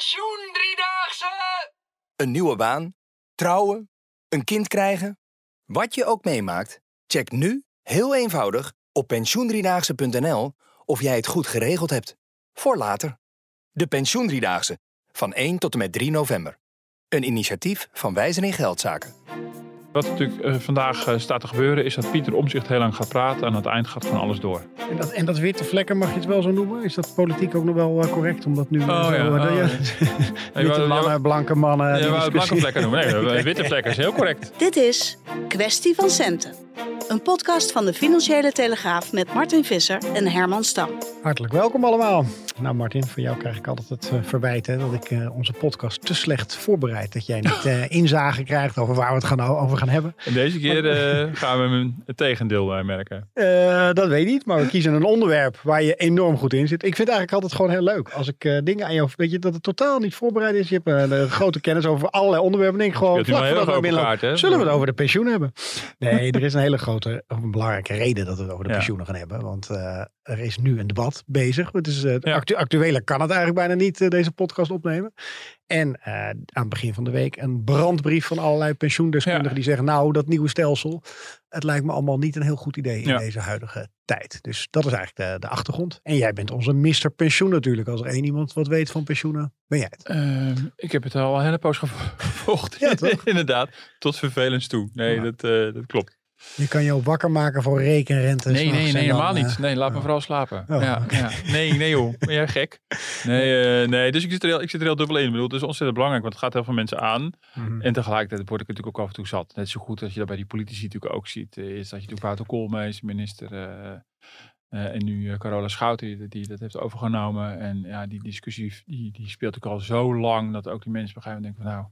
Pensioen driedaagse! Een nieuwe baan, trouwen, een kind krijgen. Wat je ook meemaakt, check nu, heel eenvoudig, op pensioendriedaagse.nl of jij het goed geregeld hebt. Voor later. De Pensioendriedaagse, van 1 tot en met 3 november. Een initiatief van Wijzen in Geldzaken. Wat natuurlijk eh, vandaag eh, staat te gebeuren is dat Pieter Omzicht heel lang gaat praten en aan het eind gaat gewoon alles door. En dat, en dat witte vlekken, mag je het wel zo noemen? Is dat politiek ook nog wel eh, correct om dat nu Oh, zo... ja, oh, ja. ja. Witte mannen, blanke mannen. die Ja, blanke vlekken noemen. Nee, witte vlekken is heel correct. Dit is Kwestie van Centen. Een podcast van de Financiële Telegraaf met Martin Visser en Herman Stam. Hartelijk welkom allemaal. Nou Martin, van jou krijg ik altijd het eh, verwijt hè, dat ik eh, onze podcast te slecht voorbereid. Dat jij niet eh inzage krijgt over waar we het gaan, over gaan hebben. En deze keer eh, gaan we het tegendeel eh, merken. Eh, dat weet ik niet, maar we kiezen een onderwerp waar je enorm goed in zit. Ik vind het eigenlijk altijd gewoon heel leuk. Als ik eh, dingen aan jou, weet je, dat het totaal niet voorbereid is. Je hebt een, grote kennis over allerlei onderwerpen. Dan denk ik gewoon, vlak hè? zullen we het over de pensioen hebben? Nee, er is een hele grote, of een belangrijke reden dat we het over de Ja. pensioenen gaan hebben. Want eh, er is nu een debat bezig. Het is, eh Ja. actu kan het eigenlijk bijna niet, eh, deze podcast opnemen. En aan het begin van de week een brandbrief van allerlei pensioendeskundigen Ja. die zeggen, nou, dat nieuwe stelsel, het lijkt me allemaal niet een heel goed idee in deze huidige tijd. Dus dat is eigenlijk de, de achtergrond. En jij bent onze Mr. Pensioen natuurlijk. Als er één iemand wat weet van pensioenen, ben jij het. Ehm, ik heb het al een hele poos gevo- gevolgd. Ja? Inderdaad, tot vervelens toe. Nee, Ja. dat, dat klopt. Je kan je ook wakker maken voor rekenrente. Nee, nee, nee, dan, helemaal eh, niet. Nee, laat me vooral slapen. Oh, ja, ja. Nee, nee joh. Ben jij gek? Nee, eh, nee. dus ik zit, er heel, ik zit er heel dubbel in. Ik bedoel, het is ontzettend belangrijk, want het gaat heel veel mensen aan. Mhm. En tegelijkertijd word ik natuurlijk ook af en toe zat. Net zo goed als je dat bij die politici natuurlijk ook ziet. eh, Is dat je natuurlijk Wouter Koolmees, minister... eh, eh, en nu eh, Carola Schouten die, die dat heeft overgenomen. En ja, die discussie die, die speelt ook al zo lang dat ook die mensen op een gegeven moment denken van nou...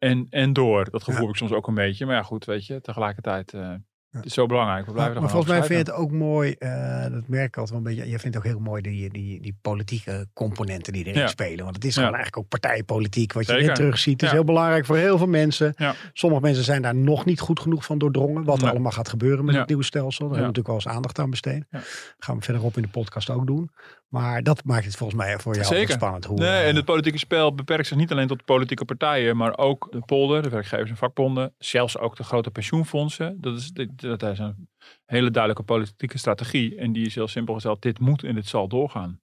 En, en door. Dat gevoel Ja. heb ik soms ook een beetje. Maar ja, goed, weet je, tegelijkertijd... eh, Het is zo belangrijk. We Maar, blijven maar gewoon volgens mij vind je het ook mooi, eh, dat merk ik altijd wel een beetje. Je vindt ook heel mooi die, die, die politieke componenten die erin Ja. spelen. Want het is Ja. gewoon eigenlijk ook partijpolitiek wat je erin terugziet. Het is heel belangrijk voor heel veel mensen. Sommige mensen zijn daar nog niet goed genoeg van doordrongen. Wat er allemaal gaat gebeuren met het nieuwe stelsel. Daar hebben we natuurlijk wel eens aandacht aan besteed. Ja. Gaan we verderop in de podcast ook doen. Maar dat maakt het volgens mij voor jou Zeker. spannend. Hoe, Nee, eh, en het politieke spel beperkt zich niet alleen tot de politieke partijen, maar ook de polder, de werkgevers en vakbonden, zelfs ook de grote pensioenfondsen. Dat is, dat, dat is een hele duidelijke politieke strategie en die is heel simpel gesteld, dit moet en dit zal doorgaan.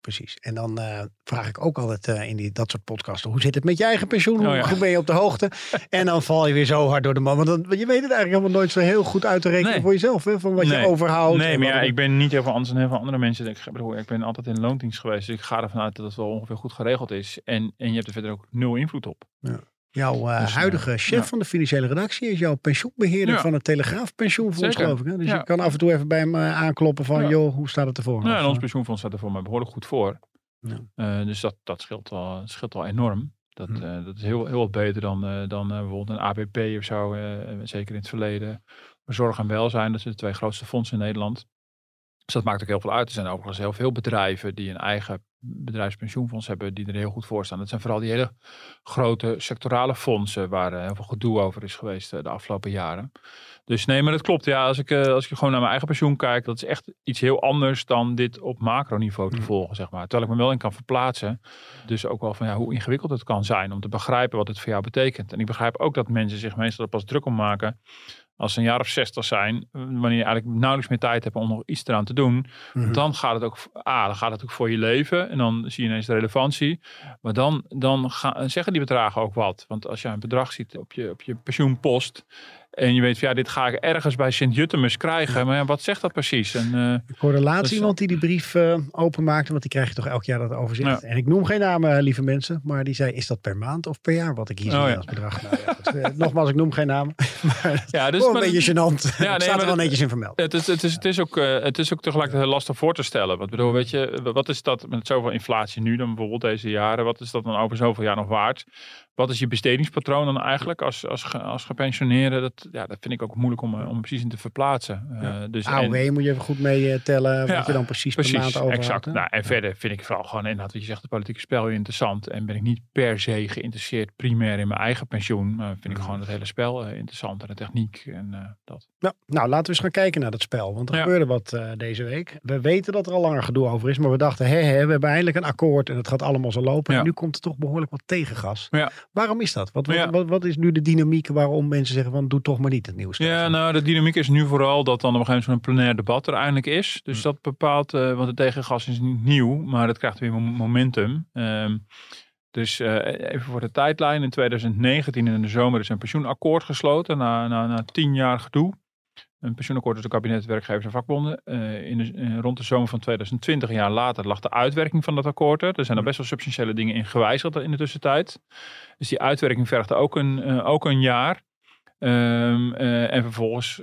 Precies. En dan eh, vraag ik ook altijd eh, in die, dat soort podcasten. Hoe zit het met je eigen pensioen? Hoe Oh ja. goed ben je op de hoogte? en dan val je weer zo hard door de man. Want dan, je weet het eigenlijk helemaal nooit zo heel goed uit te rekenen Nee. voor jezelf. Hè? Van wat Nee. je overhoudt. nee, maar ja, ik ben niet heel veel anders dan heel veel andere mensen. Ik, bedoel, ik ben altijd in loondienst geweest, dus ik ga ervan uit dat het wel ongeveer goed geregeld is. En, en je hebt er verder ook nul invloed op. Jouw eh, Dus, eh, huidige chef ja. van de financiële redactie is jouw pensioenbeheerder Ja. van het Telegraaf Pensioenfonds, Zeker. geloof ik. Hè? Dus Ja. je kan af en toe even bij hem eh, aankloppen van, Ja. joh, hoe staat het ervoor? Nou, en ons pensioenfonds staat er voor mij behoorlijk goed voor. Ja. Dus dat, dat scheelt, wel, scheelt wel enorm. Dat, Hm. dat is heel, heel wat beter dan, dan bijvoorbeeld een ABP of zo. zeker in het verleden. Zorg en welzijn, dat zijn de twee grootste fondsen in Nederland. Dus dat maakt ook heel veel uit. Er zijn overigens heel veel bedrijven die een eigen bedrijfspensioenfonds hebben, die er heel goed voor staan. Dat zijn vooral die hele grote sectorale fondsen waar eh, heel veel gedoe over is geweest eh, de afgelopen jaren. Dus nee, maar dat klopt. Ja, als ik, eh, als ik gewoon naar mijn eigen pensioen kijk, dat is echt iets heel anders dan dit op macroniveau te Mm. volgen, zeg maar. Terwijl ik me wel in kan verplaatsen. Dus ook wel van ja, hoe ingewikkeld het kan zijn om te begrijpen wat het voor jou betekent. En ik begrijp ook dat mensen zich meestal er pas druk om maken als ze een jaar of zestig zijn, eh, wanneer je eigenlijk nauwelijks meer tijd hebt om nog iets eraan te doen, mhm. dan gaat het ook, ah, dan gaat het ook voor je leven en dan zie je ineens de relevantie. Maar dan, dan gaan, zeggen die bedragen ook wat. Want als je een bedrag ziet op je, op je pensioenpost En je weet, van, ja, dit ga ik ergens bij Sint-Juttemus krijgen. Maar ja, wat zegt dat precies? En, uh, ik hoorde laatst dus- iemand die die brief uh, openmaakte, want die krijg je toch elk jaar dat overzicht. Ja. En ik noem geen namen, lieve mensen, maar die zei, is dat per maand of per jaar wat ik hier zie oh, ja. als bedrag? Nou, uh, nogmaals, ik noem geen namen. maar ja, dus, een beetje gênant. Ja, nee, staat er wel netjes in vermeld. Het is, het, is, het, is ook, het is ook tegelijkertijd lastig voor te stellen. Want bedoel, weet je, wat is dat met zoveel inflatie nu dan bijvoorbeeld deze jaren? Wat is dat dan over zoveel jaar nog waard? Wat is je bestedingspatroon dan eigenlijk als, als, als gepensioneerde? Dat, ja, dat vind ik ook moeilijk om, om precies in te verplaatsen. Ja. Uh, dus, AOW en, moet je even goed mee tellen ja, wat je dan precies, precies per maand over exact. Nou, en verder vind ik vooral gewoon inderdaad wat je zegt, de politieke spel interessant. En ben ik niet per se geïnteresseerd primair in mijn eigen pensioen. Maar vind ik gewoon het hele spel uh, interessant en de techniek en uh, dat. Nou, nou, laten we eens gaan kijken naar dat spel. Want er gebeurde wat deze week. We weten dat er al langer gedoe over is. Maar we dachten, hé, hé, we hebben eindelijk een akkoord en het gaat allemaal zo lopen. En nu komt er toch behoorlijk wat tegengas. Ja. Waarom is dat? Wat, wat, ja. wat, wat, is nu de dynamiek waarom mensen zeggen van doe toch maar niet het nieuws? Ja, nou de dynamiek is nu vooral dat dan op een gegeven moment zo'n plenair debat er eindelijk is. Dus hm. dat bepaalt, uh, want het tegengas is niet nieuw, maar het krijgt weer momentum. Um, dus uh, even voor de tijdlijn. In 2019 in de zomer is een pensioenakkoord gesloten na, na, na tien jaar gedoe. Een pensioenakkoord tussen kabinet, werkgevers en vakbonden. Uh, in de, uh, rond de zomer van 2020, een jaar later, lag de uitwerking van dat akkoord er. Er zijn er best wel substantiële dingen in gewijzigd in de tussentijd. Dus die uitwerking vergde ook een, uh, ook een jaar. Um, en vervolgens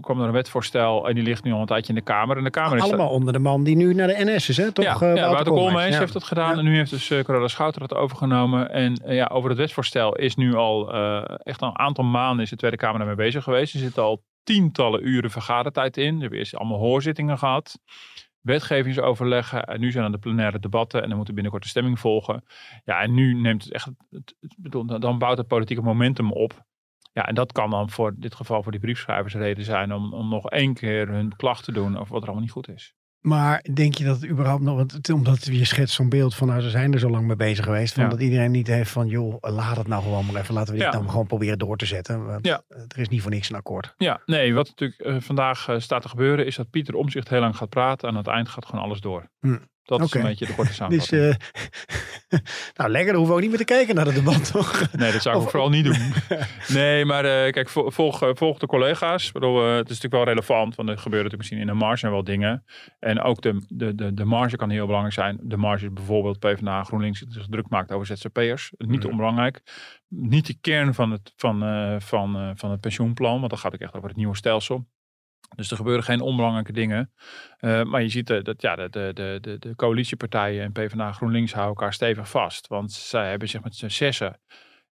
kwam er een wetvoorstel en die ligt nu al een tijdje in de Kamer. En de Kamer Allemaal onder de man die nu naar de NS is, hè? Toch, ja, ja Wouter Koolmees ja. heeft dat gedaan. Ja. En nu heeft dus Corona Schouten dat overgenomen. En ja, over het wetsvoorstel is nu al echt al een aantal maanden is de Tweede Kamer daarmee bezig geweest. Er zit al tientallen uren vergadertijd in. We hebben eerst allemaal hoorzittingen gehad. Wetgevingsoverleggen. En nu zijn er de plenaire debatten. En dan moet er binnenkort de stemming volgen. Ja, en nu neemt het echt. Het, het, dan bouwt het politieke momentum op. Ja, en dat kan dan voor dit geval voor die briefschrijvers reden zijn om, om nog één keer hun klacht te doen over wat er allemaal niet goed is. Maar denk je dat het überhaupt nog, want omdat je schetst zo'n beeld van nou ze zijn er zo lang mee bezig geweest, van ja. dat iedereen niet heeft van joh laat het nou gewoon maar even, laten we dit ja. dan gewoon proberen door te zetten. Want ja. er is niet voor niks een akkoord. Ja, nee, wat natuurlijk uh, vandaag uh, staat te gebeuren is dat Pieter Omzicht heel lang gaat praten en aan het eind gaat gewoon alles door. Hm. Dat okay. is een beetje de korte samenvatting. Dus, uh, nou, lekker. Dan hoeven we ook niet meer te kijken naar het debat, toch? Nee, dat zou ik of, vooral niet doen. nee, maar uh, kijk, volg, volg de collega's. Bedoel, uh, het is natuurlijk wel relevant, want er gebeuren natuurlijk misschien in de marge wel dingen. En ook de, de, de, de marge kan heel belangrijk zijn. De marge is bijvoorbeeld PvdA GroenLinks die zich druk maakt over ZZP'ers. Niet ja. onbelangrijk. Niet de kern van het, van, van, van het pensioenplan, want dan gaat het echt over het nieuwe stelsel. Dus er gebeuren geen onbelangrijke dingen. Uh, maar je ziet uh, dat ja, de, de, de, de coalitiepartijen en PvdA GroenLinks houden elkaar stevig vast. Want zij hebben zich met z'n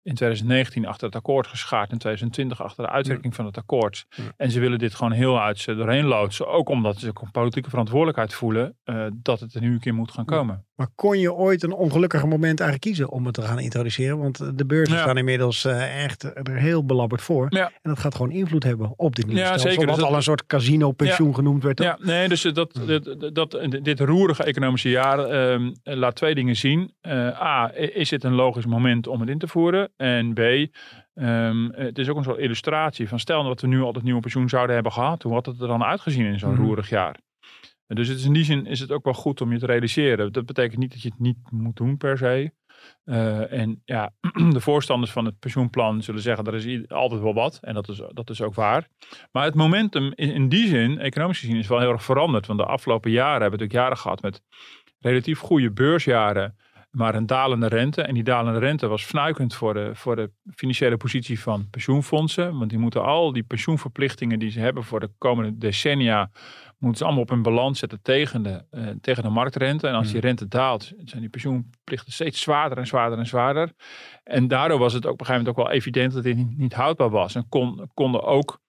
in 2019 achter het akkoord geschaard. In 2020 achter de uitwerking van het akkoord. Ja. En ze willen dit gewoon heel uit ze doorheen loodsen. Ook omdat ze een politieke verantwoordelijkheid voelen uh, dat het er nu een keer moet gaan komen. Ja. Maar kon je ooit een ongelukkiger moment eigenlijk kiezen om het te gaan introduceren? Want de beurzen staan inmiddels uh, echt er heel belabberd voor. En dat gaat gewoon invloed hebben op dit nieuwe ja, stelsel. Zeker. Wat dus al een soort casino-pensioen genoemd werd. Ja, nee, dus dat, dat, dat, dit roerige economische jaar uh, laat twee dingen zien. A, is dit een logisch moment om het in te voeren? En B, Um, het is ook een soort illustratie van stel dat we nu al het nieuwe pensioen zouden hebben gehad. Hoe had het er dan uitgezien in zo'n mm. roerig jaar? En dus het is in die zin is het ook wel goed om je te realiseren. Dat betekent niet dat je het niet moet doen per se. Uh, en ja, de voorstanders van het pensioenplan zullen zeggen er is altijd wel wat. En dat is, dat is ook waar. Maar het momentum in, in die zin, economisch gezien, is wel heel erg veranderd. Want de afgelopen jaren hebben we natuurlijk jaren gehad met relatief goede beursjaren maar een dalende rente. En die dalende rente was fnuikend voor de, voor de financiële positie van pensioenfondsen. Want die moeten al die pensioenverplichtingen die ze hebben voor de komende decennia, moeten ze allemaal op hun balans zetten tegen de, uh, tegen de marktrente. En als die rente daalt, zijn die pensioenplichten steeds zwaarder en zwaarder en zwaarder. En daardoor was het ook op een gegeven moment ook wel evident dat dit niet, niet houdbaar was. En kon, konden ook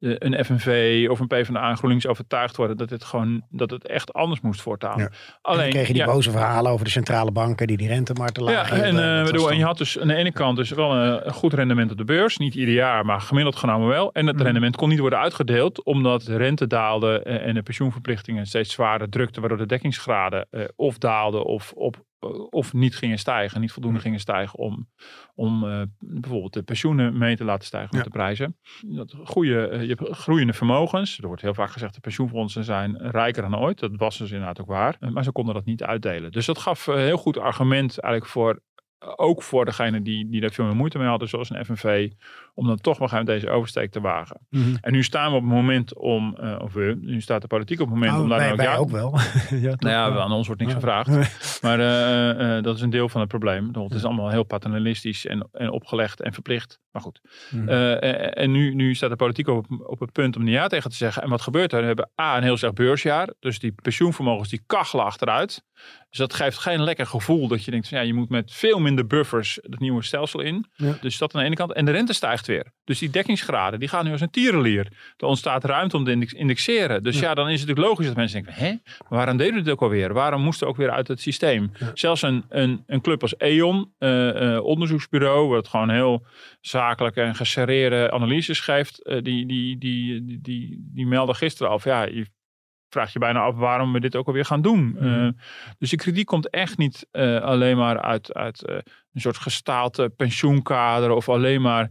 een FNV of een PvdA en GroenLinks overtuigd worden dat het gewoon dat het echt anders moest voortaan. Ja. Alleen en kreeg je die ja, boze verhalen over de centrale banken die die rentemarkten lagen. Ja, en, uh, bedoel, en je had dus aan de ene kant dus wel een, een, goed rendement op de beurs, niet ieder jaar, maar gemiddeld genomen wel. En het mm. rendement kon niet worden uitgedeeld omdat de rente daalde en de pensioenverplichtingen steeds zwaarder drukten, waardoor de dekkingsgraden uh, of daalden of op of niet gingen stijgen, niet voldoende gingen stijgen om, om uh, bijvoorbeeld de pensioenen mee te laten stijgen met ja. de prijzen. Dat goede, uh, je hebt groeiende vermogens. Er wordt heel vaak gezegd de pensioenfondsen zijn rijker dan ooit. Dat was dus inderdaad ook waar. Uh, maar ze konden dat niet uitdelen. Dus dat gaf een heel goed argument eigenlijk voor ook voor degene die, die daar veel meer moeite mee hadden, zoals een FNV, om dan toch nog deze oversteek te wagen. Mhm. En nu staan we op het moment om, uh, of we, nu staat de politiek op het moment oh, om daar wij, ook, ja, ook wel. ja, nou ja, aan ons wordt niks gevraagd. maar uh, dat is een deel van het probleem. Het is allemaal heel paternalistisch en, en opgelegd en verplicht. Maar goed. Mhm. en nu, nu staat de politiek op, op het punt om niet ja tegen te zeggen. En wat gebeurt er? We hebben A, een heel slecht beursjaar. Dus die pensioenvermogens die kachelen achteruit. Dus dat geeft geen lekker gevoel dat je denkt, van, ja, je moet met veel minder buffers het nieuwe stelsel in. Dus dat aan de ene kant. En de rente stijgt weer. Dus die dekkingsgraden, die gaan nu als een tierenlier. Er ontstaat ruimte om te indexeren. Dus ja, dan is het natuurlijk logisch dat mensen denken, hè, waarom deden we dit ook alweer? Waarom moesten we ook weer uit het systeem? Zelfs een, een, een club als E.ON, uh, uh, onderzoeksbureau, wat gewoon heel zakelijke en geserreerde analyses geeft, uh, die, die, die, die, die, die melden gisteren af, ja, je vraag je bijna af waarom we dit ook alweer gaan doen. Mm. dus de kritiek komt echt niet alleen maar uit, uit een soort gestaalte pensioenkader of alleen maar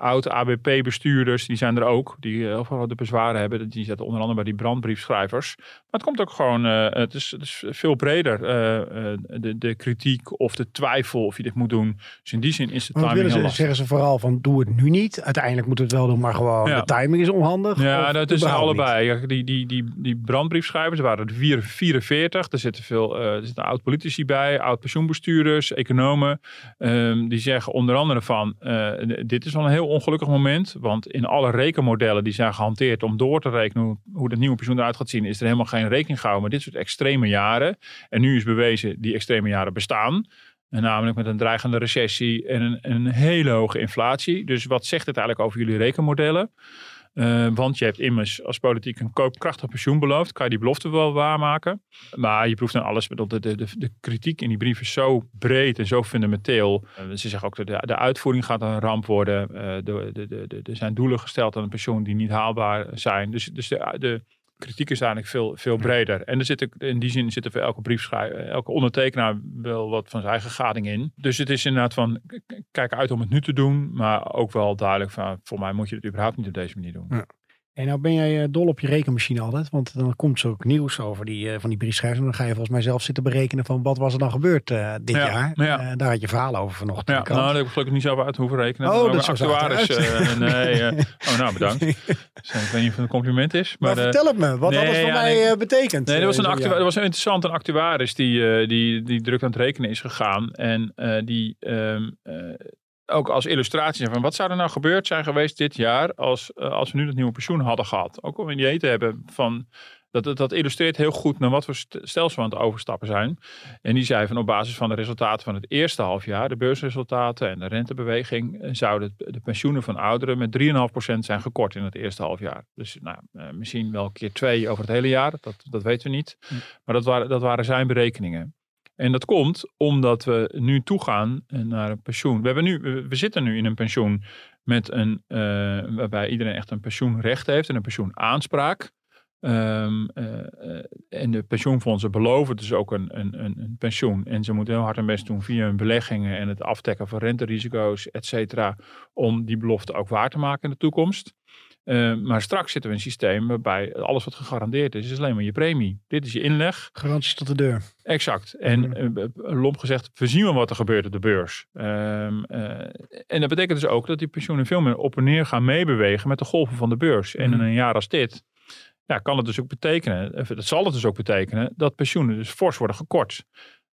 oud-ABP-bestuurders, die zijn er ook, die heel veel de bezwaren hebben. Die zetten onder andere bij die brandbriefschrijvers. Maar het komt ook gewoon, uh, het, is, het is veel breder, uh, de, de kritiek of de twijfel of je dit moet doen. Dus in die zin is de timing willen ze, zeggen ze vooral van doe het nu niet. Uiteindelijk moet het wel doen, maar gewoon de timing is onhandig. Ja, dat is allebei. Die, die, die, die brandbriefschrijvers, er waren er 44. Er zitten veel er zitten oud-politici bij, oud-pensioenbestuurders, economen. Um, die zeggen onder andere van, dit is wel een heel ongelukkig moment. Want in alle rekenmodellen die zijn gehanteerd om door te rekenen hoe, het nieuwe pensioen eruit gaat zien, is er helemaal geen rekening gehouden met dit soort extreme jaren. En nu is bewezen die extreme jaren bestaan. En namelijk met een dreigende recessie en een, een hele hoge inflatie. Dus wat zegt het eigenlijk over jullie rekenmodellen? Uh, want je hebt immers als politiek een koopkrachtig pensioen beloofd. Kan je die belofte wel waarmaken? Maar je proeft dan alles. De, de, de, de kritiek in die brief is zo breed en zo fundamenteel. Uh, ze zeggen ook dat de, de uitvoering gaat een ramp worden. Uh, er zijn doelen gesteld aan een pensioen die niet haalbaar zijn. Dus, dus de, de kritiek is eigenlijk veel, veel breder. En er zit in die zin zit er voor elke briefschrijver, elke ondertekenaar wel wat van zijn eigen gading in. Dus het is inderdaad van, kijk uit om het nu te doen, maar ook wel duidelijk van, voor mij moet je het überhaupt niet op deze manier doen. Ja. En nou ben jij eh, dol op je rekenmachine altijd, want dan komt zo ook nieuws over die, uh, van die briefschrijvers. En dan ga je volgens mij zelf zitten berekenen van wat was er dan gebeurd uh, dit jaar. Ja. daar had je verhalen over vanochtend. Ja, nou, daar heb ik gelukkig niet zelf uit hoeven rekenen. Oh, dat is actuaris. nee, oh, nou bedankt. dus, ik weet niet of het een compliment is. Maar, maar vertel het me, wat nee, dat voor mij nee. betekent. Nee, er was, een er was een interessant een actuaris die, die, die druk aan het rekenen is gegaan. En die um, ook als illustratie van wat zou er nou gebeurd zijn geweest dit jaar als, uh, als we nu dat nieuwe pensioen hadden gehad. Ook om een idee te hebben van dat, dat, illustreert heel goed naar wat voor stelsel we aan het overstappen zijn. En die zei van op basis van de resultaten van het eerste halfjaar, de beursresultaten en de rentebeweging, eh, zouden de pensioenen van ouderen met 3,5% zijn gekort in het eerste halfjaar. Dus nou, eh, misschien wel keer twee over het hele jaar, dat, dat weten we niet. Hm. Maar dat waren, dat waren zijn berekeningen. En dat komt omdat we nu toegaan naar een pensioen. We, hebben nu, we zitten nu in een pensioen met een, uh, waarbij iedereen echt een pensioenrecht heeft en een pensioenaanspraak. Um, en de pensioenfondsen beloven dus ook een, een, een, pensioen. En ze moeten heel hard hun best doen via hun beleggingen en het afdekken van renterisico's, et cetera, om die belofte ook waar te maken in de toekomst. Uh, maar straks zitten we in een systeem waarbij alles wat gegarandeerd is, is alleen maar je premie. Dit is je inleg. Garanties tot de deur. Exact. En uh, lomp gezegd, we zien wel wat er gebeurt op de beurs. Uh, en dat betekent dus ook dat die pensioenen veel meer op en neer gaan meebewegen met de golven van de beurs. En in mhm. een jaar als dit, ja, kan het dus ook betekenen, dat zal het dus ook betekenen, dat pensioenen dus fors worden gekort.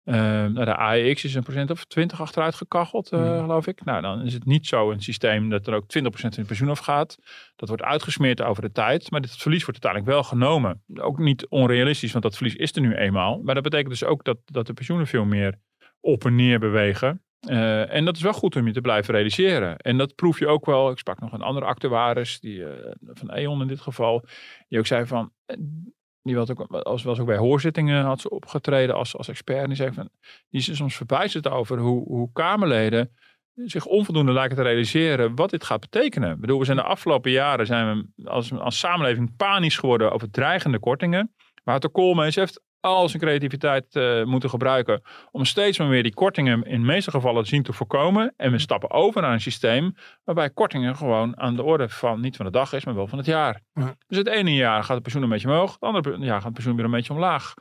Uh, nou, de AEX is een procent of 20 achteruit gekacheld, uh, geloof ik. Nou, dan is het niet zo een systeem dat er ook 20% in pensioen afgaat. Dat wordt uitgesmeerd over de tijd. Maar dit verlies wordt uiteindelijk wel genomen. Ook niet onrealistisch, want dat verlies is er nu eenmaal. Maar dat betekent dus ook dat, dat de pensioenen veel meer op en neer bewegen. Uh, en dat is wel goed om je te blijven realiseren. En dat proef je ook wel. Ik sprak nog een andere actuaris, die, van E.ON in dit geval. Die ook zei van, die was ook, als, was ook bij hoorzittingen had ze opgetreden als, als expert. En die zei van, die is soms verbijsterd over hoe, hoe Kamerleden zich onvoldoende lijken te realiseren wat dit gaat betekenen. Ik bedoel, we zijn de afgelopen jaren zijn we als, als samenleving panisch geworden over dreigende kortingen. Maar de Koolmees heeft al zijn creativiteit uh, moeten gebruiken om steeds maar weer die kortingen in de meeste gevallen te zien te voorkomen. En we stappen over naar een systeem waarbij kortingen gewoon aan de orde van niet van de dag is, maar wel van het jaar. Dus het ene jaar gaat het pensioen een beetje omhoog, het andere jaar gaat het pensioen weer een beetje omlaag.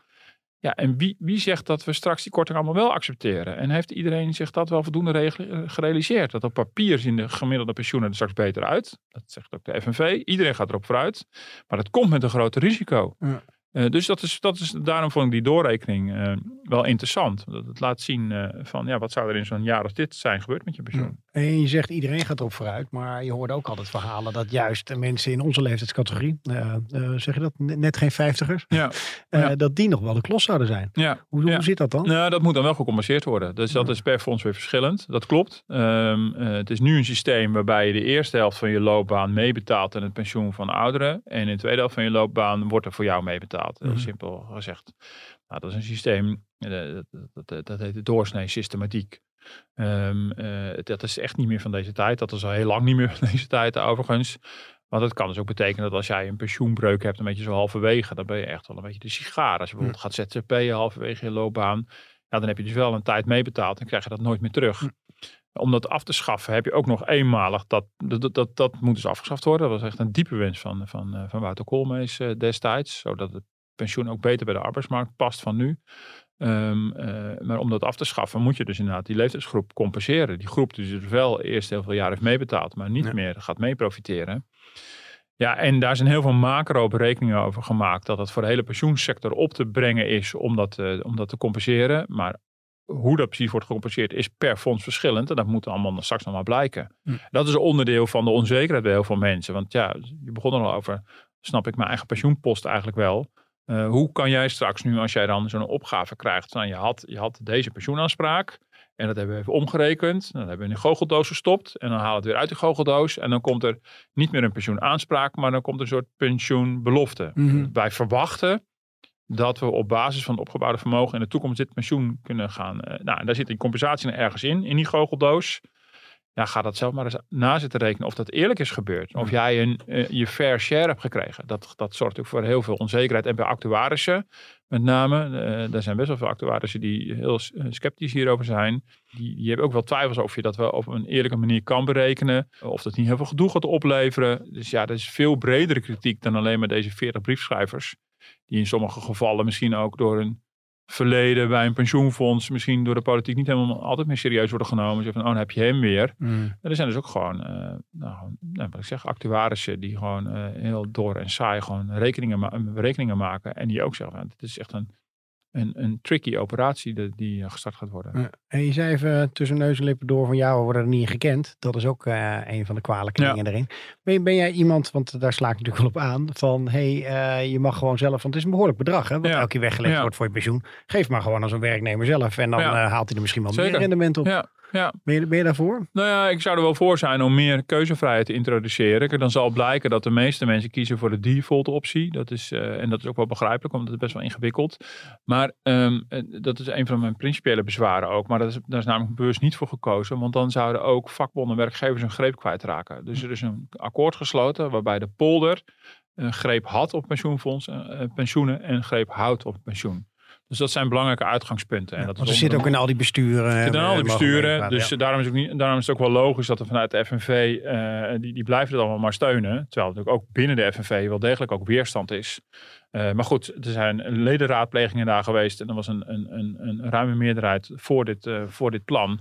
Ja, en wie, wie zegt dat we straks die korting allemaal wel accepteren? En heeft iedereen zich dat wel voldoende gerealiseerd? Dat op papier zien de gemiddelde pensioenen er straks beter uit. Dat zegt ook de FNV. Iedereen gaat erop vooruit. Maar dat komt met een groot risico. Ja. Eh, dus dat is, dat is, daarom vond ik die doorrekening uh, wel interessant. Dat het laat zien uh, van ja, wat zou er in zo'n jaar als dit zijn gebeurd met je pensioen. En je zegt iedereen gaat erop vooruit, maar je hoort ook altijd verhalen dat juist mensen in onze leeftijdscategorie, zeg je dat, net geen vijftigers, ja. dat die nog wel de klos zouden zijn. Ja. Hoe, hoe zit dat dan? Nou, dat moet dan wel gecompenseerd worden. Dus dat is per fonds weer verschillend. Dat klopt. Um, het is nu een systeem waarbij je de eerste helft van je loopbaan meebetaalt aan het pensioen van ouderen. En in de tweede helft van je loopbaan wordt er voor jou meebetaald. Heel mhm. simpel gezegd. Nou, dat is een systeem, eh, dat, dat, dat, dat heet de doorsnee systematiek. Um, uh, dat is echt niet meer van deze tijd. Dat is al heel lang niet meer van deze tijd overigens. Want het kan dus ook betekenen dat als jij een pensioenbreuk hebt, een beetje zo halverwege, dan ben je echt wel een beetje de sigaar. Als je bijvoorbeeld gaat ZZP'en halverwege je loopbaan, ja, dan heb je dus wel een tijd meebetaald en krijg je dat nooit meer terug. Om dat af te schaffen heb je ook nog eenmalig, dat, dat, dat, dat moet dus afgeschaft worden. Dat was echt een diepe wens van, van, van Wouter Koolmees destijds, zodat het pensioen ook beter bij de arbeidsmarkt past van nu. Ehm, eh, maar om dat af te schaffen, moet je dus inderdaad die leeftijdsgroep compenseren. Die groep die dus wel eerst heel veel jaar heeft meebetaald, maar niet meer gaat mee profiteren. Ja, en daar zijn heel veel macro-berekeningen over gemaakt. Dat het voor de hele pensioensector op te brengen is om dat, uh, om dat te compenseren. Maar hoe dat precies wordt gecompenseerd is per fonds verschillend. En dat moet allemaal straks nog maar blijken. Hm. Dat is een onderdeel van de onzekerheid bij heel veel mensen. Want ja, je begon er al over. Snap ik mijn eigen pensioenpost eigenlijk wel? Uh, hoe kan jij straks nu, als jij dan zo'n opgave krijgt, van je had, je had deze pensioenaanspraak en dat hebben we even omgerekend, dan hebben we in een goocheldoos gestopt en dan halen we het weer uit de goocheldoos en dan komt er niet meer een pensioenaanspraak, maar dan komt er een soort pensioenbelofte. Mm Wij verwachten dat we op basis van het opgebouwde vermogen in de toekomst dit pensioen kunnen gaan. Uh, nou, daar zit een compensatie ergens in, in die goocheldoos ja, ga dat zelf maar eens na zitten rekenen of dat eerlijk is gebeurd. Of jij een, uh, je fair share hebt gekregen. Dat, dat zorgt ook voor heel veel onzekerheid. En bij actuarissen met name. Uh, er zijn best wel veel actuarissen die heel eh, sceptisch hierover zijn. Die, die hebben ook wel twijfels of je dat wel op een eerlijke manier kan berekenen. Of dat niet heel veel gedoe gaat opleveren. Dus ja, er is veel bredere kritiek dan alleen maar deze 40 briefschrijvers. Die in sommige gevallen misschien ook door een verleden bij een pensioenfonds misschien door de politiek niet helemaal altijd meer serieus worden genomen. Ze van, oh, dan heb je hem weer. Mm. Er zijn dus ook gewoon, uh, nou, nou, wat ik zeg, actuarissen die gewoon uh, heel door en saai gewoon rekeningen, ma rekeningen maken. En die ook zeggen, het is echt een een, een tricky operatie die, die eh, gestart gaat worden. Ja. En je zei even tussen neus en lippen door van ja, we worden er niet gekend. Dat is ook uh, een van de kwalijke dingen erin. Ben, ben, jij iemand, want daar sla ik natuurlijk wel op aan, van hey, uh, je mag gewoon zelf, want het is een behoorlijk bedrag hè, wat elke keer weggelegd wordt voor je pensioen. Geef maar gewoon als een werknemer zelf en dan haalt hij er misschien wel meer rendement op. Ja. Ja. Ben, je, ben je daarvoor? Nou ja, ik zou er wel voor zijn om meer keuzevrijheid te introduceren. Dan zal blijken dat de meeste mensen kiezen voor de default optie. Dat is, uh, en dat is ook wel begrijpelijk, want het is best wel ingewikkeld. Maar um, dat is een van mijn principiële bezwaren ook. Maar dat is, daar is namelijk bewust niet voor gekozen. Want dan zouden ook vakbonden werkgevers een greep kwijtraken. Dus er is een akkoord gesloten waarbij de polder een greep had op pensioenfonds, uh, pensioenen en greep houdt op pensioen. Dus dat zijn belangrijke uitgangspunten. En dat is zit ook in al die besturen. In al die besturen. Dus daarom, is het ook niet, daarom is het ook wel logisch dat er vanuit de FNV, uh, die, die blijven het allemaal maar steunen. Terwijl het ook binnen de FNV wel degelijk ook weerstand is. Uh, maar goed, er zijn ledenraadplegingen daar geweest. En er was een, een, een, een ruime meerderheid voor dit, uh, voor dit plan.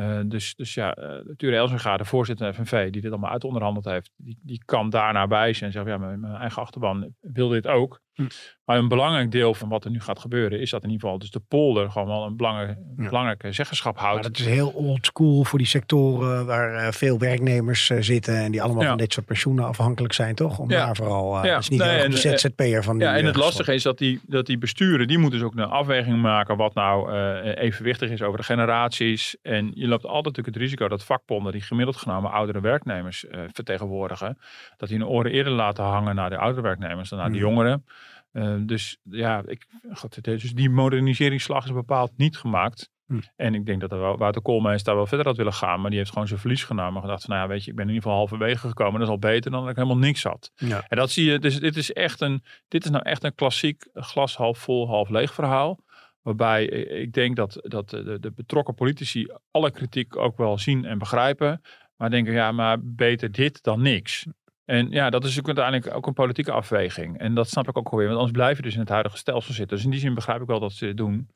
Uh, dus, dus ja, uh, Ture Elsinga, de voorzitter van FNV, die dit allemaal uitonderhandeld heeft, die, die kan daarna bij zijn en zeggen, ja, mijn, mijn eigen achterban wil dit ook. Hm. Maar een belangrijk deel van wat er nu gaat gebeuren, is dat in ieder geval dus de polder gewoon wel een belangrijk, ja. belangrijke zeggenschap houdt. Maar dat is heel old school voor die sectoren waar uh, veel werknemers zitten en die allemaal ja. van dit soort pensioenen afhankelijk zijn, toch? Om ja. daar vooral, ja. is niet nee, de ZZP'er van die, Ja, en het lastige is dat die, dat die besturen, die moeten dus ook een afweging maken wat nou evenwichtig is over de generaties en je loopt altijd natuurlijk het risico dat vakbonden die gemiddeld genomen oudere werknemers uh, vertegenwoordigen, dat die hun oren eerder laten hangen naar de oudere werknemers dan naar de hmm. jongeren. Uh, dus ja, ik, God, dus die moderniseringsslag is bepaald niet gemaakt. Hmm. En ik denk dat er wel, Wouter Koolmees daar wel verder had willen gaan. Maar die heeft gewoon zijn verlies genomen. En gedacht van, nou ja, weet je, ik ben in ieder geval halverwege gekomen. Dat is al beter dan dat ik helemaal niks had. Ja. En dat zie je, dus dit is echt een, dit is nou echt een klassiek glas half vol, half leeg verhaal. Waarbij ik denk dat, dat de, de, betrokken politici alle kritiek ook wel zien en begrijpen. Maar denken, ja, maar beter dit dan niks. En ja, dat is uiteindelijk ook een politieke afweging. En dat snap ik ook alweer, want anders blijf je dus in het huidige stelsel zitten. Dus in die zin begrijp ik wel dat ze dit doen.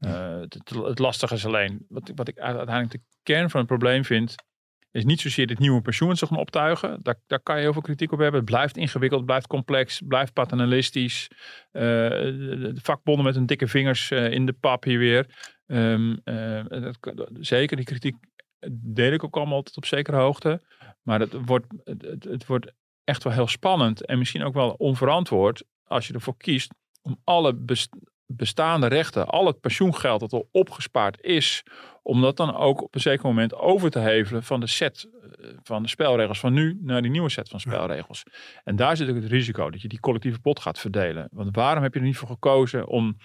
Uh, het, het, lastige is alleen, wat, wat ik uiteindelijk de kern van het probleem vind, is niet zozeer dit nieuwe pensioen zich gaan optuigen. Daar, daar kan je heel veel kritiek op hebben. Het blijft ingewikkeld, blijft complex, blijft paternalistisch. Uh, de vakbonden met hun dikke vingers uh, in de pap hier weer. Um, dat, zeker, die kritiek deel ik ook allemaal tot op zekere hoogte. Maar het wordt, het, het wordt echt wel heel spannend en misschien ook wel onverantwoord als je ervoor kiest om alle bestaande rechten, al het pensioengeld dat al opgespaard is, om dat dan ook op een zeker moment over te hevelen van de set eh, van de spelregels van nu naar die nieuwe set van spelregels. En daar zit ook het risico dat je die collectieve pot gaat verdelen. Want waarom heb je er niet voor gekozen om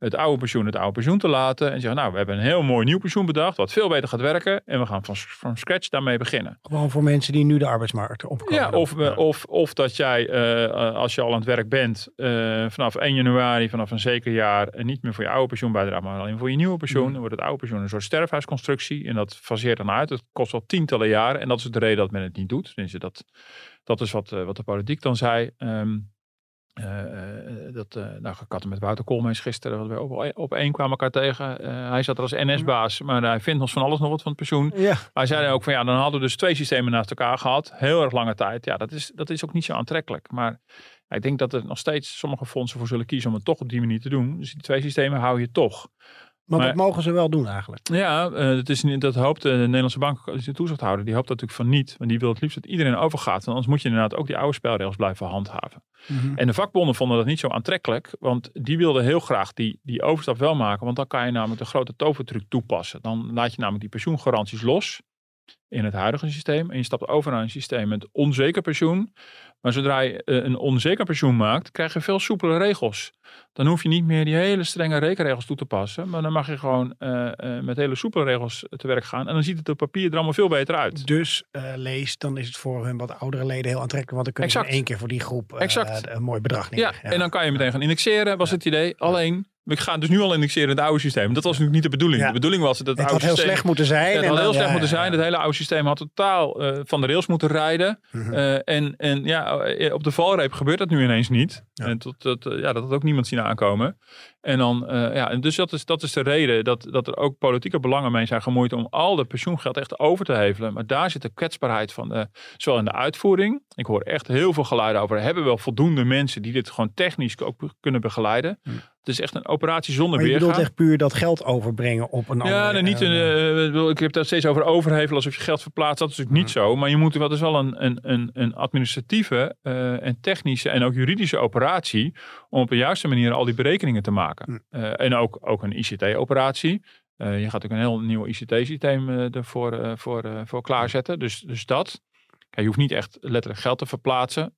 het oude pensioen het oude pensioen te laten. En zeggen, nou, we hebben een heel mooi nieuw pensioen bedacht, wat veel beter gaat werken. En we gaan van, van scratch daarmee beginnen. Gewoon voor mensen die nu de arbeidsmarkt opkomen. Ja, of, ja. of, of dat jij, uh, als je al aan het werk bent, uh, vanaf 1 januari, vanaf een zeker jaar, niet meer voor je oude pensioen bijdraagt, maar alleen voor je nieuwe pensioen. Mm. Dan wordt het oude pensioen een soort sterfhuisconstructie. En dat faseert dan uit. Het kost wel tientallen jaren. En dat is de reden dat men het niet doet. Dus dat, dat is wat, uh, wat de politiek dan zei. Um, uh, dat, uh, nou, ik had met Wouter Koolmees gisteren, wat we op, op één kwamen elkaar tegen. Uh, hij zat er als NS-baas, maar hij vindt ons van alles nog wat van het pensioen. Ja. Hij zei ook van ja, dan hadden we dus twee systemen naast elkaar gehad. Heel erg lange tijd. Ja, dat is, dat is ook niet zo aantrekkelijk. Maar ja, ik denk dat er nog steeds sommige fondsen voor zullen kiezen om het toch op die manier te doen. Dus die twee systemen hou je toch. Maar, dat mogen ze wel doen eigenlijk. Ja, uh, dat, is, dat hoopt de Nederlandse bank, de toezichthouder, die hoopt dat natuurlijk van niet. Want die wil het liefst dat iedereen overgaat. Want anders moet je inderdaad ook die oude spelregels blijven handhaven. Mhm. En de vakbonden vonden dat niet zo aantrekkelijk. Want die wilden heel graag die, die overstap wel maken. Want dan kan je namelijk de grote tovertruc toepassen. Dan laat je namelijk die pensioengaranties los in het huidige systeem. En je stapt over naar een systeem met onzeker pensioen. Maar zodra je eh, een onzeker pensioen maakt, krijg je veel soepele regels. Dan hoef je niet meer die hele strenge rekenregels toe te passen. Maar dan mag je gewoon uh, uh, met hele soepele regels te werk gaan. En dan ziet het op papier er allemaal veel beter uit. Dus uh, lees, dan is het voor hun wat oudere leden heel aantrekkelijk. Want dan kunnen ze in één keer voor die groep een mooi bedrag nemen. Ja, ja, en dan kan je meteen gaan indexeren, was ja. het idee. Alleen, we gaan dus nu al indexeren in het oude systeem. Dat was natuurlijk niet de bedoeling. Ja. De bedoeling was dat het, het oude had heel slecht moeten zijn. Het had heel slecht moeten zijn. Het hele oude systeem had totaal uh, van de rails moeten rijden. Mm -hmm. uh, en, en ja, op de valreep gebeurt dat nu ineens niet. En tot, tot, ja, dat had ook niemand zien aankomen. En dan, uh, ja, dus dat is, dat is de reden dat, dat er ook politieke belangen mee zijn gemoeid om al dat pensioengeld echt over te hevelen. Maar daar zit de kwetsbaarheid van, de, zowel in de uitvoering. Ik hoor echt heel veel geluiden over. Hebben we wel voldoende mensen die dit gewoon technisch ook kunnen begeleiden? Hm. Het is echt een operatie zonder maar je weergaan. bedoelt echt puur dat geld overbrengen op een andere... Ja, nee, niet een, uh, ik heb het steeds over overhevelen alsof je geld verplaatst. Dat is natuurlijk niet zo. Maar je moet, dat is wel een, een, een, een administratieve uh, en technische en ook juridische operatie om op een juiste manier al die berekeningen te maken. Uh, en ook, ook een ICT-operatie. Je gaat ook een heel nieuw ICT-systeem ervoor voor, voor klaarzetten. Dus, dus dat. Kijk, je hoeft niet echt letterlijk geld te verplaatsen.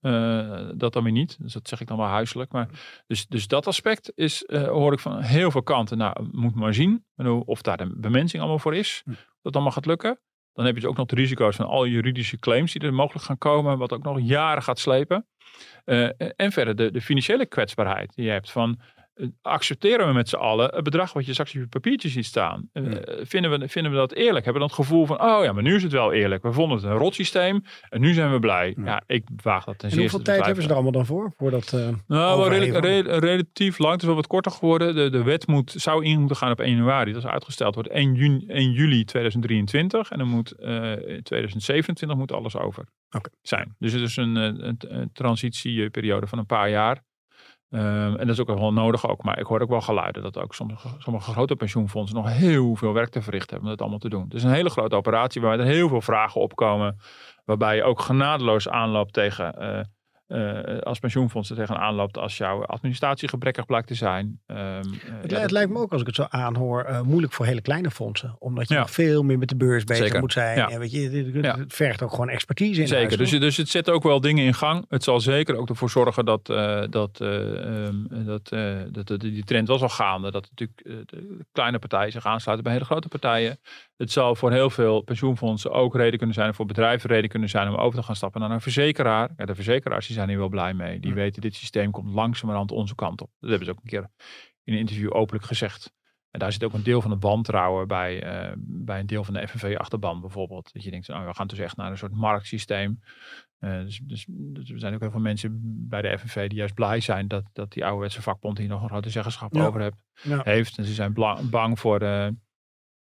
dat dan weer niet. Dus dat zeg ik dan wel huiselijk. Maar, dus, dus dat aspect is, hoor ik van heel veel kanten. Nou, moet maar zien of daar de bemensing allemaal voor is. Dat dat allemaal gaat lukken. Dan heb je dus ook nog de risico's van alle juridische claims die er mogelijk gaan komen. Wat ook nog jaren gaat slepen. Uh, en verder de, de financiële kwetsbaarheid die je hebt van accepteren we met z'n allen het bedrag wat je straks op je papiertje ziet staan? Uh, vinden, we, vinden we dat eerlijk? Hebben we dan het gevoel van, oh ja, maar nu is het wel eerlijk. We vonden het een rotsysteem en nu zijn we blij. Ja, ja ik waag dat ten zeerste. hoeveel tijd hebben ze er allemaal dan voor? voor dat, uh, nou, wel re relatief lang. Het is wel wat korter geworden. De, de wet moet, zou in moeten gaan op 1 januari. Dat is uitgesteld. Wordt 1, juni, 1 juli 2023 en dan moet uh, in 2027 moet alles over okay. zijn. Dus het is een, een, een transitieperiode van een paar jaar. Um, en dat is ook wel nodig ook. Maar ik hoor ook wel geluiden dat ook sommige, sommige grote pensioenfondsen nog heel veel werk te verrichten hebben om dat allemaal te doen. Is een hele grote operatie waarbij er heel veel vragen opkomen. Waarbij je ook genadeloos aanloopt tegen uh, uh, als pensioenfonds er tegenaan loopt als jouw administratie gebrekkig blijkt te zijn. Um, uh, het, ja, het lijkt me ook, als ik het zo aanhoor, uh, moeilijk voor hele kleine fondsen. Omdat je ja. nog veel meer met de beurs bezig Zeker. moet zijn. Ja. En weet je, het, het vergt ook gewoon expertise in. Zeker, dus, dus het zet ook wel dingen in gang. Het zal zeker ook ervoor zorgen dat, dat, um, dat, dat, dat die trend wel zal gaande. Dat natuurlijk de kleine partijen zich aansluiten bij hele grote partijen. Het zal voor heel veel pensioenfondsen ook reden kunnen zijn, voor bedrijven reden kunnen zijn om over te gaan stappen naar een verzekeraar. Ja, de verzekeraars die zijn hier wel blij mee. Die ja. weten, dit systeem komt langzamerhand onze kant op. Dat hebben ze ook een keer in een interview openlijk gezegd. En daar zit ook een deel van het wantrouwen bij, uh, bij een deel van de FNV-achterban bijvoorbeeld. Dat je denkt, nou, we gaan dus echt naar een soort marktsysteem. dus, dus, dus, er zijn ook heel veel mensen bij de FNV die juist blij zijn dat, dat die ouderwetse vakbond hier nog een grote zeggenschap over heeft, heeft. En ze zijn bang voor de,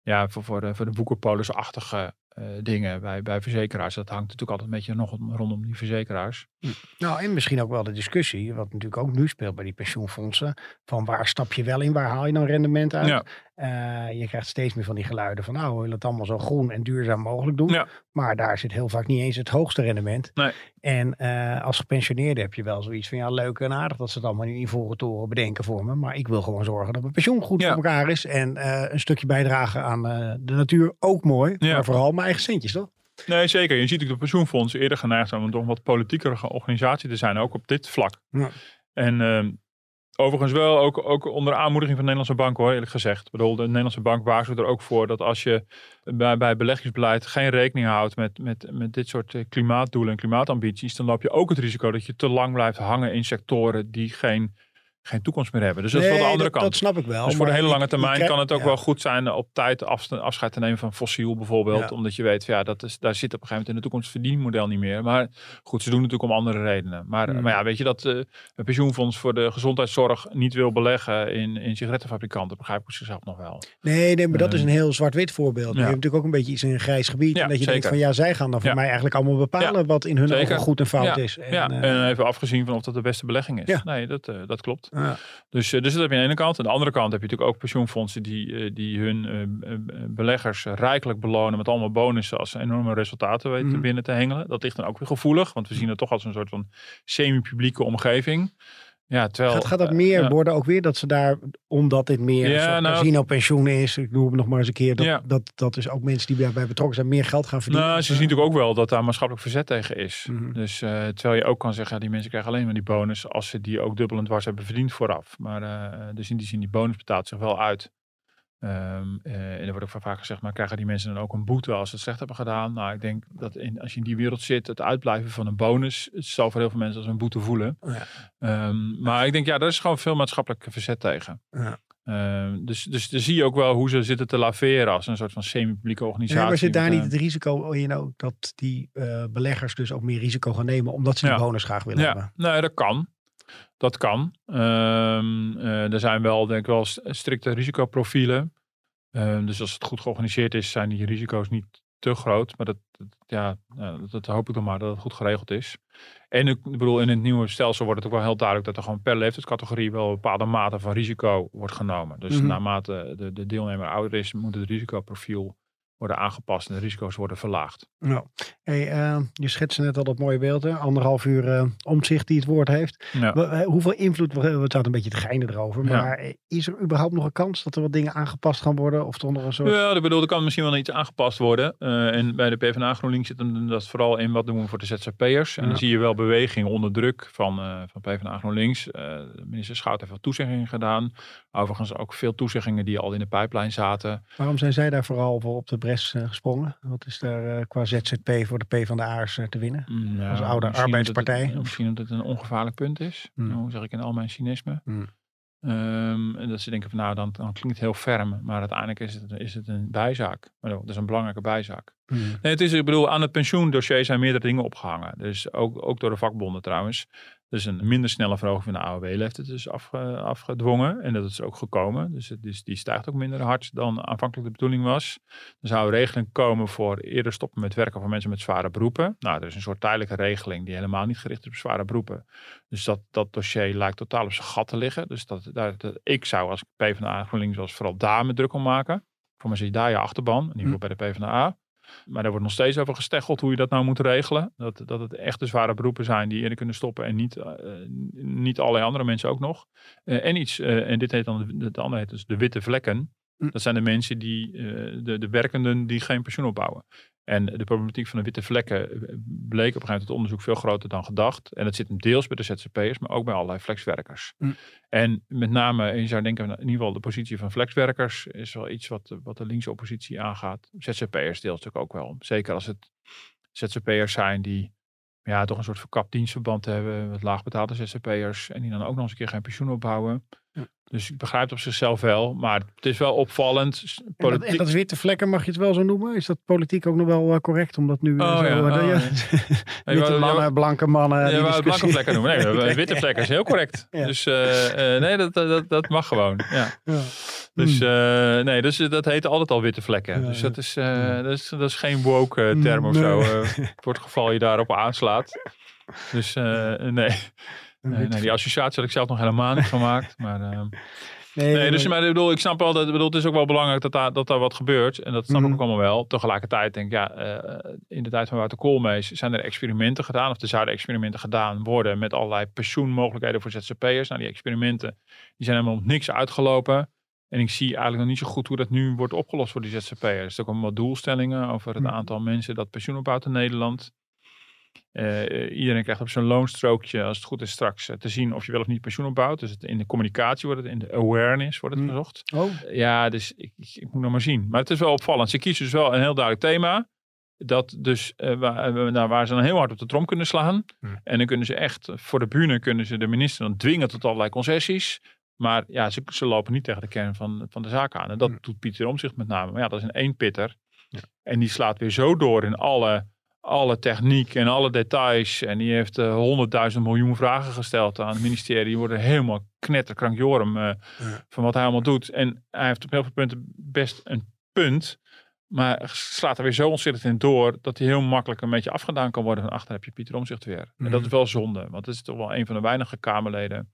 ja, voor, voor de, voor de boekenpolisachtige uh, dingen bij, bij verzekeraars. Dat hangt natuurlijk altijd een beetje nog rondom die verzekeraars. Hm. Nou, en misschien ook wel de discussie, wat natuurlijk ook nu speelt bij die pensioenfondsen, van waar stap je wel in, waar haal je dan rendement uit? Ja. Uh, je krijgt steeds meer van die geluiden van, nou, we willen het allemaal zo groen en duurzaam mogelijk doen. Ja. Maar daar zit heel vaak niet eens het hoogste rendement. Nee. En uh, als gepensioneerde heb je wel zoiets van, ja, leuk en aardig dat ze het allemaal in ivoren toren bedenken voor me. Maar ik wil gewoon zorgen dat mijn pensioen goed voor elkaar is. En uh, een stukje bijdragen aan de natuur ook mooi. Maar vooral mijn eigen centjes, toch? Nee, zeker. Je ziet ook de pensioenfondsen eerder geneigd zijn om toch wat politiekere organisatie te zijn, ook op dit vlak. Ja. En ehm, overigens wel ook, ook onder aanmoediging van de Nederlandse bank hoor, eerlijk gezegd. Ik bedoel, de Nederlandse bank waarschuwt er ook voor dat als je bij, bij beleggingsbeleid geen rekening houdt met, met, met dit soort eh, klimaatdoelen en klimaatambities, dan loop je ook het risico dat je te lang blijft hangen in sectoren die geen geen toekomst meer hebben. Dus dat is wel de andere kant. Dat snap ik wel. Dus voor de hele lange termijn kan het ook wel goed zijn op tijd afscheid te nemen van fossiel bijvoorbeeld. Omdat je weet, ja, dat is, daar zit op een gegeven moment in de toekomst het verdienmodel niet meer. Maar goed, ze doen het natuurlijk om andere redenen. Maar, hmm. maar ja, weet je dat uh, een pensioenfonds voor de gezondheidszorg niet wil beleggen in, in sigarettenfabrikanten, begrijp ik zichzelf nog wel. Nee, nee, maar dat is ehm, een heel zwart-wit voorbeeld. Je hebt natuurlijk ook een beetje iets in een grijs gebied. en dat je denkt van ja, zij gaan dan voor mij eigenlijk allemaal bepalen wat in hun ogen goed en fout is. En, ja, uh, en even afgezien van of dat de beste belegging is. Nee, dat, dat klopt. Dus dus, dus dat heb je aan de ene kant. Aan de andere kant heb je natuurlijk ook pensioenfondsen die, eh, die hun eh, beleggers rijkelijk belonen met allemaal bonussen als ze enorme resultaten weten mhm. binnen te hengelen. Dat ligt dan ook weer gevoelig, want we zien het toch als een soort van semi-publieke omgeving. Ja, terwijl, gaat, gaat dat meer worden ook weer? Dat ze daar, omdat dit meer ja, nou, casino-pensioen is, ik noem het nog maar eens een keer, dat, ja. dat, dat is ook mensen die daarbij betrokken zijn meer geld gaan verdienen. Nou, ze zien natuurlijk ook wel dat daar maatschappelijk verzet tegen is. Mhm. Dus uh, terwijl je ook kan zeggen, ja, die mensen krijgen alleen maar die bonus als ze die ook dubbel en dwars hebben verdiend vooraf. Maar uh, dus in die zin, die bonus betaalt zich wel uit. Um, uh, en er wordt ook vaak gezegd, maar krijgen die mensen dan ook een boete als ze het slecht hebben gedaan? Nou, ik denk dat in, als je in die wereld zit, het uitblijven van een bonus, het zal voor heel veel mensen als een boete voelen. Ja. Um, maar ik denk, ja, daar is gewoon veel maatschappelijk verzet tegen. Ja. Um, dus, dus dan zie je ook wel hoe ze zitten te laveren als een soort van semi-publieke organisatie. Ja, maar zit daar niet het risico in ook dat die uh, beleggers dus ook meer risico gaan nemen omdat ze die bonus graag willen ja. hebben? Nee, dat kan. Dat kan. Um, uh, er zijn wel, denk ik wel, strikte risicoprofielen. Um, dus als het goed georganiseerd is, zijn die risico's niet te groot. Maar dat, ja, dat, dat, hoop ik dan maar dat het goed geregeld is. En ik bedoel, in het nieuwe stelsel wordt het ook wel heel duidelijk dat er gewoon per leeftijdscategorie wel een bepaalde mate van risico wordt genomen. Dus mm naarmate de, de deelnemer ouder is, moet het risicoprofiel worden aangepast en de risico's worden verlaagd. Nou, hey, uh, je schetste net al dat mooie beeld, hè? anderhalf uur uh, omzicht die het woord heeft. Ja. Eh, hoeveel invloed, we zaten een beetje te geinen erover, maar is er überhaupt nog een kans dat er wat dingen aangepast gaan worden? Of toch nog een soort... Ja, ik bedoel, er kan misschien wel iets aangepast worden. En bij de PvdA GroenLinks zit dat vooral in wat doen we voor de ZZP'ers. En dan zie je wel beweging onder druk van, van PvdA GroenLinks. minister Schout heeft veel toezeggingen gedaan. Overigens ook veel toezeggingen die al in de pijplijn zaten. Waarom zijn zij daar vooral voor op de eh, gesprongen. Wat is daar uh, qua ZZP voor de P van de A's uh, te winnen? Mm, Als oude arbeidspartij. Het, misschien dat het een ongevaarlijk punt is. Mm. Hoe zeg ik in al mijn cynisme. Mm. Um, en dat ze denken van nou, dan, dan klinkt het heel ferm. Maar uiteindelijk is het, is het een bijzaak. Maar dat is een belangrijke bijzaak. Nee, het is, ik bedoel, aan het pensioendossier zijn meerdere dingen opgehangen. Dus ook, ook door de vakbonden trouwens. Dus een minder snelle verhoging van de AOW heeft het dus afgedwongen. En dat is ook gekomen. Dus het is, die stijgt ook minder hard dan aanvankelijk de bedoeling was. Er zou een regeling komen voor eerder stoppen met werken voor mensen met zware beroepen. Nou, er is een soort tijdelijke regeling die helemaal niet gericht is op zware beroepen. Dus dat, dat dossier lijkt totaal op zijn gat te liggen. Dus dat, dat, ik zou als PvdA GroenLinks was vooral daar met druk om maken. Voor mijn zie je daar je achterban, in ieder geval hm. bij de PvdA. Maar daar wordt nog steeds over gesteggeld hoe je dat nou moet regelen. Dat, dat het echt de zware beroepen zijn die eerder kunnen stoppen en niet, uh, niet allerlei andere mensen ook nog. Uh, en iets, uh, en dit heet dan, het andere heet dus de witte vlekken. Hm. Dat zijn de mensen die, de, de werkenden die geen pensioen opbouwen. En de problematiek van de witte vlekken bleek op een gegeven moment het onderzoek veel groter dan gedacht. En dat zit hem deels bij de ZZP'ers, maar ook bij allerlei flexwerkers. Mm. En met name, je zou denken, in ieder geval de positie van flexwerkers is wel iets wat, wat de linkse oppositie aangaat. ZZP'ers deels natuurlijk ook wel. Zeker als het ZZP'ers zijn die ja, toch een soort verkapt dienstverband hebben met laagbetaalde ZZP'ers. En die dan ook nog eens een keer geen pensioen opbouwen. Dus ik begrijp het op zichzelf wel, maar het is wel opvallend. Politiek... En, dat, dat, witte vlekken, mag je het wel zo noemen? Is dat politiek ook nog wel uh, correct? Omdat nu oh, zo, ja. Uh, oh, ja. witte mannen, blanke mannen. Ja, die blanke vlekken noemen. Nee, witte vlekken is heel correct. Dus uh, nee, dat, dat, dat mag gewoon. Ja. Dus hmm. nee, dus dat heet altijd al witte vlekken. dus dat is, dat is, dat is geen woke term of zo. voor het geval je daarop aanslaat. Dus nee. Nee, nee, die associatie had ik zelf nog helemaal niet gemaakt. Maar, uh, nee, nee, dus maar, ik bedoel, ik snap wel dat bedoel, het is ook wel belangrijk dat daar, dat daar wat gebeurt. En dat snap ik mhm. ook allemaal wel. Tegelijkertijd denk ik, ja, uh, in de tijd van Wouter Koolmees zijn er experimenten gedaan. Of er zouden experimenten gedaan worden met allerlei pensioenmogelijkheden voor ZZP'ers. Nou, die experimenten die zijn helemaal op niks uitgelopen. En ik zie eigenlijk nog niet zo goed hoe dat nu wordt opgelost voor die ZZP'ers. Er zijn ook allemaal doelstellingen over het mhm. aantal mensen dat pensioen opbouwt in Nederland. Uh, iedereen krijgt op zijn loonstrookje, als het goed is straks, uh, te zien of je wel of niet pensioen opbouwt. Dus het, in de communicatie wordt het, in de awareness wordt het mm. gezocht. Oh. Ja, dus ik, ik, ik, moet nog maar zien. Maar het is wel opvallend. Ze kiezen dus wel een heel duidelijk thema. Dat dus, uh, waar, nou, waar, ze dan heel hard op de trom kunnen slaan. Mm. En dan kunnen ze echt, voor de bühne kunnen ze de minister dan dwingen tot allerlei concessies. Maar ja, ze, ze lopen niet tegen de kern van, van de zaak aan. En dat mm. doet Pieter Omzicht met name. Maar ja, dat is een eenpitter. Ja. En die slaat weer zo door in alle alle techniek en alle details. En die heeft eh, honderdduizend miljoen vragen gesteld aan het ministerie. Die worden helemaal knetterkrankjorum uh, van wat hij allemaal doet. En hij heeft op heel veel punten best een punt. Maar slaat er weer zo ontzettend in door dat hij heel makkelijk een beetje afgedaan kan worden. Van achter heb je Pieter Omzicht weer. En dat mhm. is wel zonde. Want het is toch wel een van de weinige Kamerleden,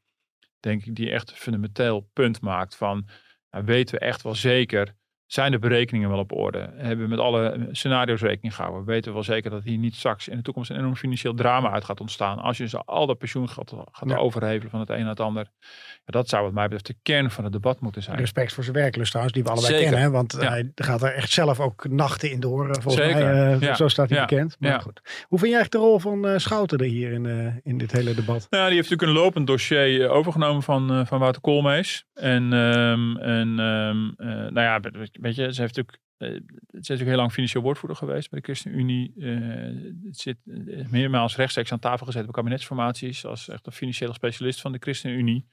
denk ik, die echt een fundamenteel punt maakt van... Nou, weten we echt wel zeker zijn de berekeningen wel op orde? Hebben we met alle scenario's rekening gehouden? Weten we wel zeker dat hier niet straks in de toekomst een enorm financieel drama uit gaat ontstaan? Als je ze al dat pensioen gaat, gaat overhevelen van het een naar het ander. Ja, dat zou wat mij betreft de kern van het debat moeten zijn. Respect voor zijn werklust trouwens, die we allebei zeker. kennen. Want hij gaat er echt zelf ook nachten in door. Volgens zeker. mij, uh, zo staat hij bekend. Maar goed. Hoe vind jij echt de rol van uh, Schouten er hier in, uh, in dit hele debat? Nou, die heeft natuurlijk een lopend dossier overgenomen van, van Wouter Koolmees. En, um, en um, nou ja, weet je, ze heeft natuurlijk, uh, ze is natuurlijk heel lang financieel woordvoerder geweest bij de ChristenUnie. Uh, zit uh, meermaals rechtstreeks aan tafel gezet bij kabinetsformaties als echt een financiële specialist van de ChristenUnie.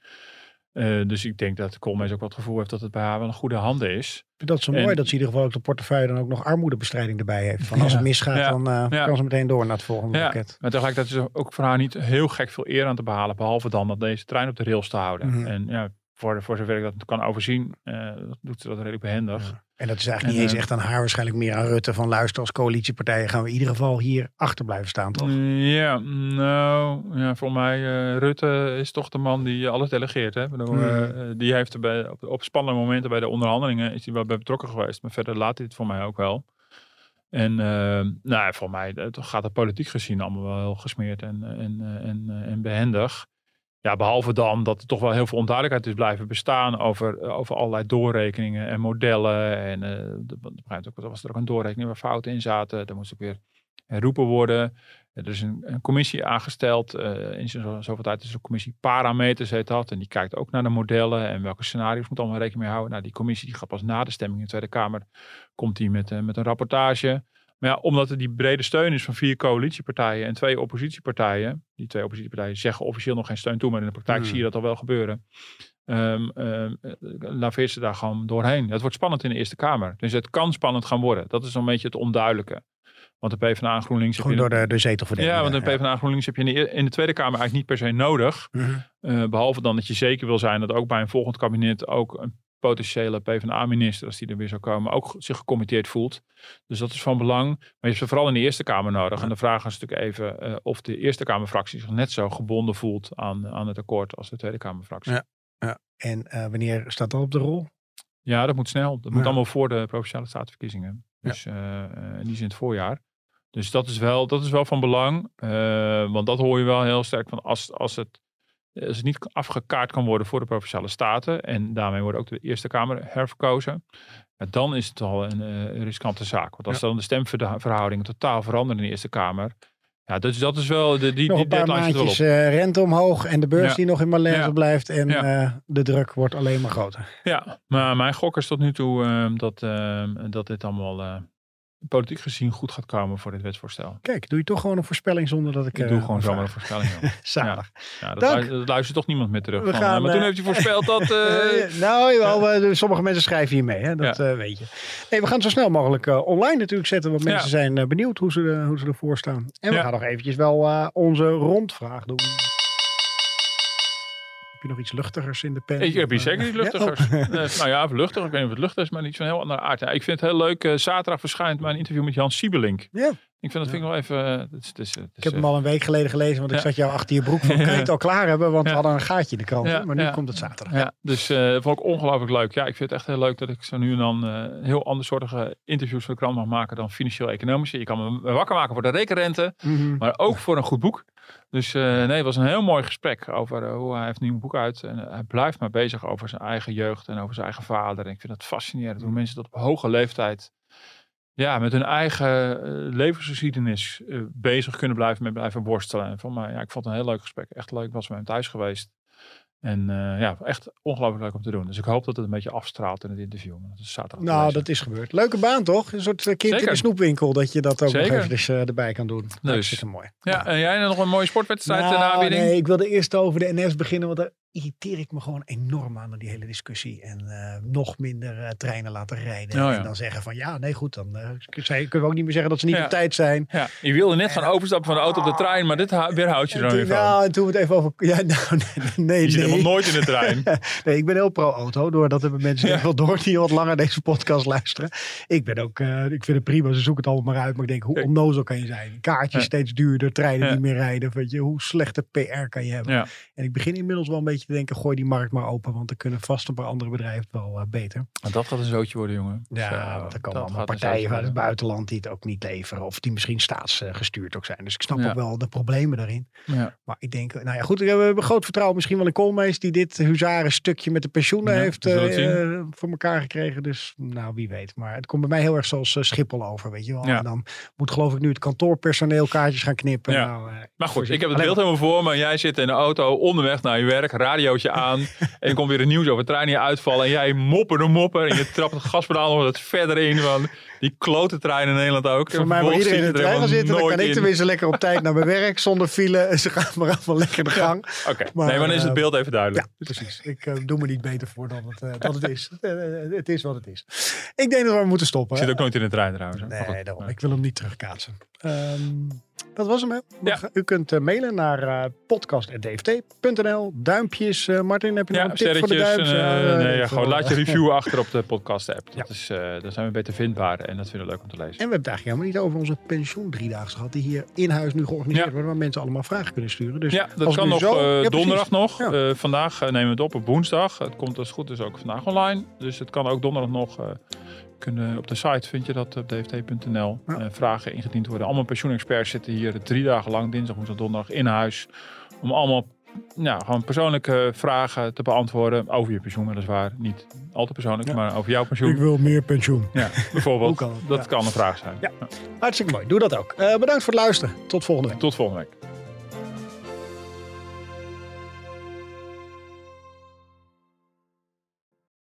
dus ik denk dat Koolmees ook wat het gevoel heeft dat het bij haar wel een goede handen is. Dat is zo mooi dat ze in ieder geval ook de portefeuille dan ook nog armoedebestrijding erbij heeft. Van als het misgaat, dan ja. kan ze meteen door naar het volgende ja. pakket. Maar tegelijkertijd is er ook voor haar niet heel gek veel eer aan te behalen. Behalve dan dat deze trein op de rails te houden. Mhm. En ja, voor, voor zover ik dat kan overzien, uh, doet ze dat redelijk behendig. En dat is eigenlijk niet eens eh, echt aan haar, waarschijnlijk meer aan Rutte. Van luister, als coalitiepartijen gaan we in ieder geval hier achter blijven staan, toch? Ja, nou, ja, voor mij, uh, Rutte is toch de man die alles delegeert. Hè? Bedoel, die heeft er bij, op, op, spannende momenten bij de onderhandelingen is hij wel bij betrokken geweest. Maar verder laat hij het voor mij ook wel. En nou, voor mij gaat het politiek gezien allemaal wel heel gesmeerd en, en, en, en behendig. Ja, behalve dan dat er toch wel heel veel onduidelijkheid is blijven bestaan over, eh, over allerlei doorrekeningen en modellen. En uh, ook, was er ook een doorrekening waar fouten in zaten. Er moest ook weer herroepen worden. Er is een, commissie aangesteld. Uh, in zoveel tijd is een commissie parameters heet dat. En die kijkt ook naar de modellen en welke scenario's moet allemaal rekening mee houden. Nou, die commissie die gaat pas na de stemming in de Tweede Kamer. Komt die met, met een rapportage. Maar ja, omdat er die brede steun is van vier coalitiepartijen en twee oppositiepartijen. Die twee oppositiepartijen zeggen officieel nog geen steun toe, maar in de praktijk hmm. zie je dat al wel gebeuren. Um, um, laveert ze daar gewoon doorheen. Het wordt spannend in de Eerste Kamer. Dus het kan spannend gaan worden. Dat is een beetje het onduidelijke. Want de PvdA en GroenLinks... Gewoon door de, de zetelverdeling. Ja, want de PvdA en GroenLinks heb je in de, in de, Tweede Kamer eigenlijk niet per se nodig. Mhm. Eh, behalve dan dat je zeker wil zijn dat ook bij een volgend kabinet ook een potentiële PvdA-minister, als die er weer zou komen, ook zich gecommitteerd voelt. Dus dat is van belang. Maar je hebt ze vooral in de Eerste Kamer nodig. En de vraag is natuurlijk even uh, of de Eerste Kamerfractie zich net zo gebonden voelt aan, aan het akkoord als de Tweede Kamerfractie. Ja, ja. En uh, wanneer staat dat op de rol? Ja, dat moet snel. Dat moet allemaal voor de Provinciale Statenverkiezingen. Dus uh, die is in het voorjaar. Dus dat is wel, dat is wel van belang. want dat hoor je wel heel sterk van als, als het als het niet afgekaart kan worden voor de Provinciale Staten. En daarmee wordt ook de Eerste Kamer herverkozen. dan is het al een uh, riskante zaak. Want als dan de stemverhoudingen totaal veranderen in de Eerste Kamer. Ja, dus dat is wel de, die, nog een paar maandjes uh, rente omhoog en de beurs die nog in malaise blijft en uh, de druk wordt alleen maar groter. Ja, maar mijn gok is tot nu toe uh, dat, ehm, dat dit allemaal politiek gezien goed gaat komen voor dit wetsvoorstel. Kijk, doe je toch gewoon een voorspelling zonder dat ik... Ik doe gewoon zomaar een voorspelling. Zalig. Ja, ja dat, dat, luistert toch niemand meer terug. We van, gaan, maar toen heeft hij voorspeld dat... nou, jawel, sommige mensen schrijven hier mee. Hè? Dat weet je. Nee, we gaan het zo snel mogelijk online natuurlijk zetten. Want mensen zijn benieuwd hoe ze, hoe ze ervoor staan. En we gaan nog eventjes wel onze rondvraag doen nog iets luchtigers in de pen? Ik heb hier zeker iets luchtigers. Ja? Oh. nou ja, luchtig. Ik weet niet of het luchtig is, maar niet zo'n heel andere aard. Ja, ik vind het heel leuk. Uh, zaterdag verschijnt mijn interview met Jan Siebelink. Ja. Ik vind dat vind ik wel even... Het is, het is, ik heb hem al een week geleden gelezen, want ik zat jou achter je broek van, kan je het al klaar hebben? Want we hadden een gaatje in de krant, maar nu komt het zaterdag. Ja, dus uh, dat vond ik ongelooflijk leuk. Ja, ik vind het echt heel leuk dat ik zo nu en dan uh, heel andersoortige interviews voor de krant mag maken dan financieel-economische. Je kan me wakker maken voor de rekenrente, mm maar ook voor een goed boek. Dus uh, nee, het was een heel mooi gesprek over hoe hij heeft een nieuw boek uit. En hij blijft maar bezig over zijn eigen jeugd en over zijn eigen vader. En ik vind het fascinerend hoe mensen dat op hoge leeftijd ja, met hun eigen levensgeschiedenis bezig kunnen blijven, met blijven worstelen. En van mij, ja, ik vond het een heel leuk gesprek. Echt leuk. Ik was bij hem thuis geweest. En uh, ja, echt ongelooflijk leuk om te doen. Dus ik hoop dat het een beetje afstraalt in het interview. Dat is zaterdag nou, dat is gebeurd. Leuke baan toch? Een soort kind Zeker. in de snoepwinkel. Dat je dat ook Zeker. nog even uh, erbij kan doen. Dus. Dat is mooi. Ja, en jij nog een mooie sportwedstrijd nou, aanbieding? Nee, ik wilde eerst over de NS beginnen. Want irriteer ik me gewoon enorm aan die hele discussie. En uh, nog minder uh, treinen laten rijden. Oh, ja. En dan zeggen van ja, nee goed, dan uh, kunnen we ook niet meer zeggen dat ze niet ja. op tijd zijn. Ja. Je wilde net gaan overstappen van de auto op de trein, maar dit weerhoudt je er dan weer van. Nou, en toen we het even over... Ja, nou, nee, nee. Je zit helemaal nooit in de trein. nee, ik ben heel pro-auto. Doordat hebben mensen ja. wel door die wat langer deze podcast luisteren. Ik ben ook, ik vind het prima, ze zoeken het allemaal maar uit. Maar ik denk, hoe onnozel kan je zijn? Kaartjes steeds duurder, treinen niet meer rijden. Weet je, hoe slechte PR kan je hebben? En ik begin inmiddels wel een beetje te denken, gooi die markt maar open, want er kunnen vast een paar andere bedrijven wel uh, beter. Maar dat gaat een zootje worden, jongen. Ja, dus, uh, er komen allemaal partijen uit het buitenland die het ook niet leveren, of die misschien staatsgestuurd ook zijn. Dus ik snap ook wel de problemen daarin. Ja. Maar ik denk, nou ja, goed, we hebben groot vertrouwen misschien wel in Koolmees, die dit huzaren stukje met de pensioenen heeft uh, voor elkaar gekregen. Dus nou, wie weet. Maar het komt bij mij heel erg zoals Schiphol over, weet je wel. En dan moet geloof ik nu het kantoorpersoneel kaartjes gaan knippen. Nou, maar goed, ik heb het beeld helemaal voor me. Jij zit in de auto onderweg naar je werk, radiootje aan. en er komt weer een nieuws over treinen uitvallen. En jij moppen de mopper. En je trapt het gaspedaal nog wat verder in. Van die klote treinen in Nederland ook. Voor mij moet iedereen in de trein gaan zitten. Dan kan ik tenminste lekker op tijd naar mijn werk. Zonder file. En ze gaan maar allemaal lekker de gang. Oké, okay. nee, maar dan is het eh, beeld even duidelijk. Ja, precies. Ik uh, doe me niet beter voor dan het, uh, dan het is. het is wat het is. Ik denk dat we moeten stoppen. Ik zit ook nooit in de trein trouwens. Nee, daarom. Ik wil hem niet terugkaatsen. Um, dat was hem. Hè? Ja. U kunt uh, mailen naar uh, podcast.dft.nl. Duimpjes. Uh, Martin, heb je nog een tip voor de duimpjes? nee, ja, gewoon laat je review achter op de podcast app. Dat is, daar zijn we beter vindbaar en dat vinden we leuk om te lezen. En we hebben het eigenlijk helemaal niet over onze pensioen driedaagse gehad. Die hier in huis nu georganiseerd ja. worden. Waar mensen allemaal vragen kunnen sturen. Dus ja, dat kan nog zo, donderdag nog. vandaag nemen we het op op woensdag. Het komt als het goed is ook vandaag online. Dus het kan ook donderdag nog kunnen, op de site vind je dat op dft.nl. Ja. Uh, vragen ingediend worden. Allemaal pensioenexperts zitten hier drie dagen lang, dinsdag, woensdag, donderdag in huis. Om allemaal gewoon persoonlijke vragen te beantwoorden over je pensioen, weliswaar. Niet al te persoonlijk, maar over jouw pensioen. Ik wil meer pensioen. Ja, bijvoorbeeld. kan dat kan een vraag zijn. Ja. Hartstikke mooi. Doe dat ook. Uh, bedankt voor het luisteren. Tot volgende week. Tot volgende week.